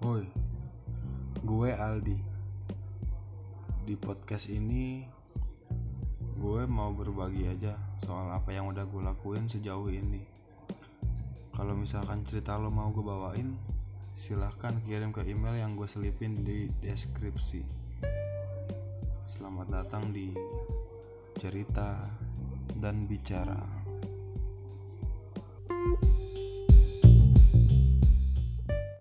Hoi, gue Aldi. Di podcast ini gue mau berbagi aja soal apa yang udah gue lakuin sejauh ini. Kalau misalkan cerita lo mau gue bawain, silahkan kirim ke email yang gue selipin di deskripsi. Selamat datang di cerita dan bicara.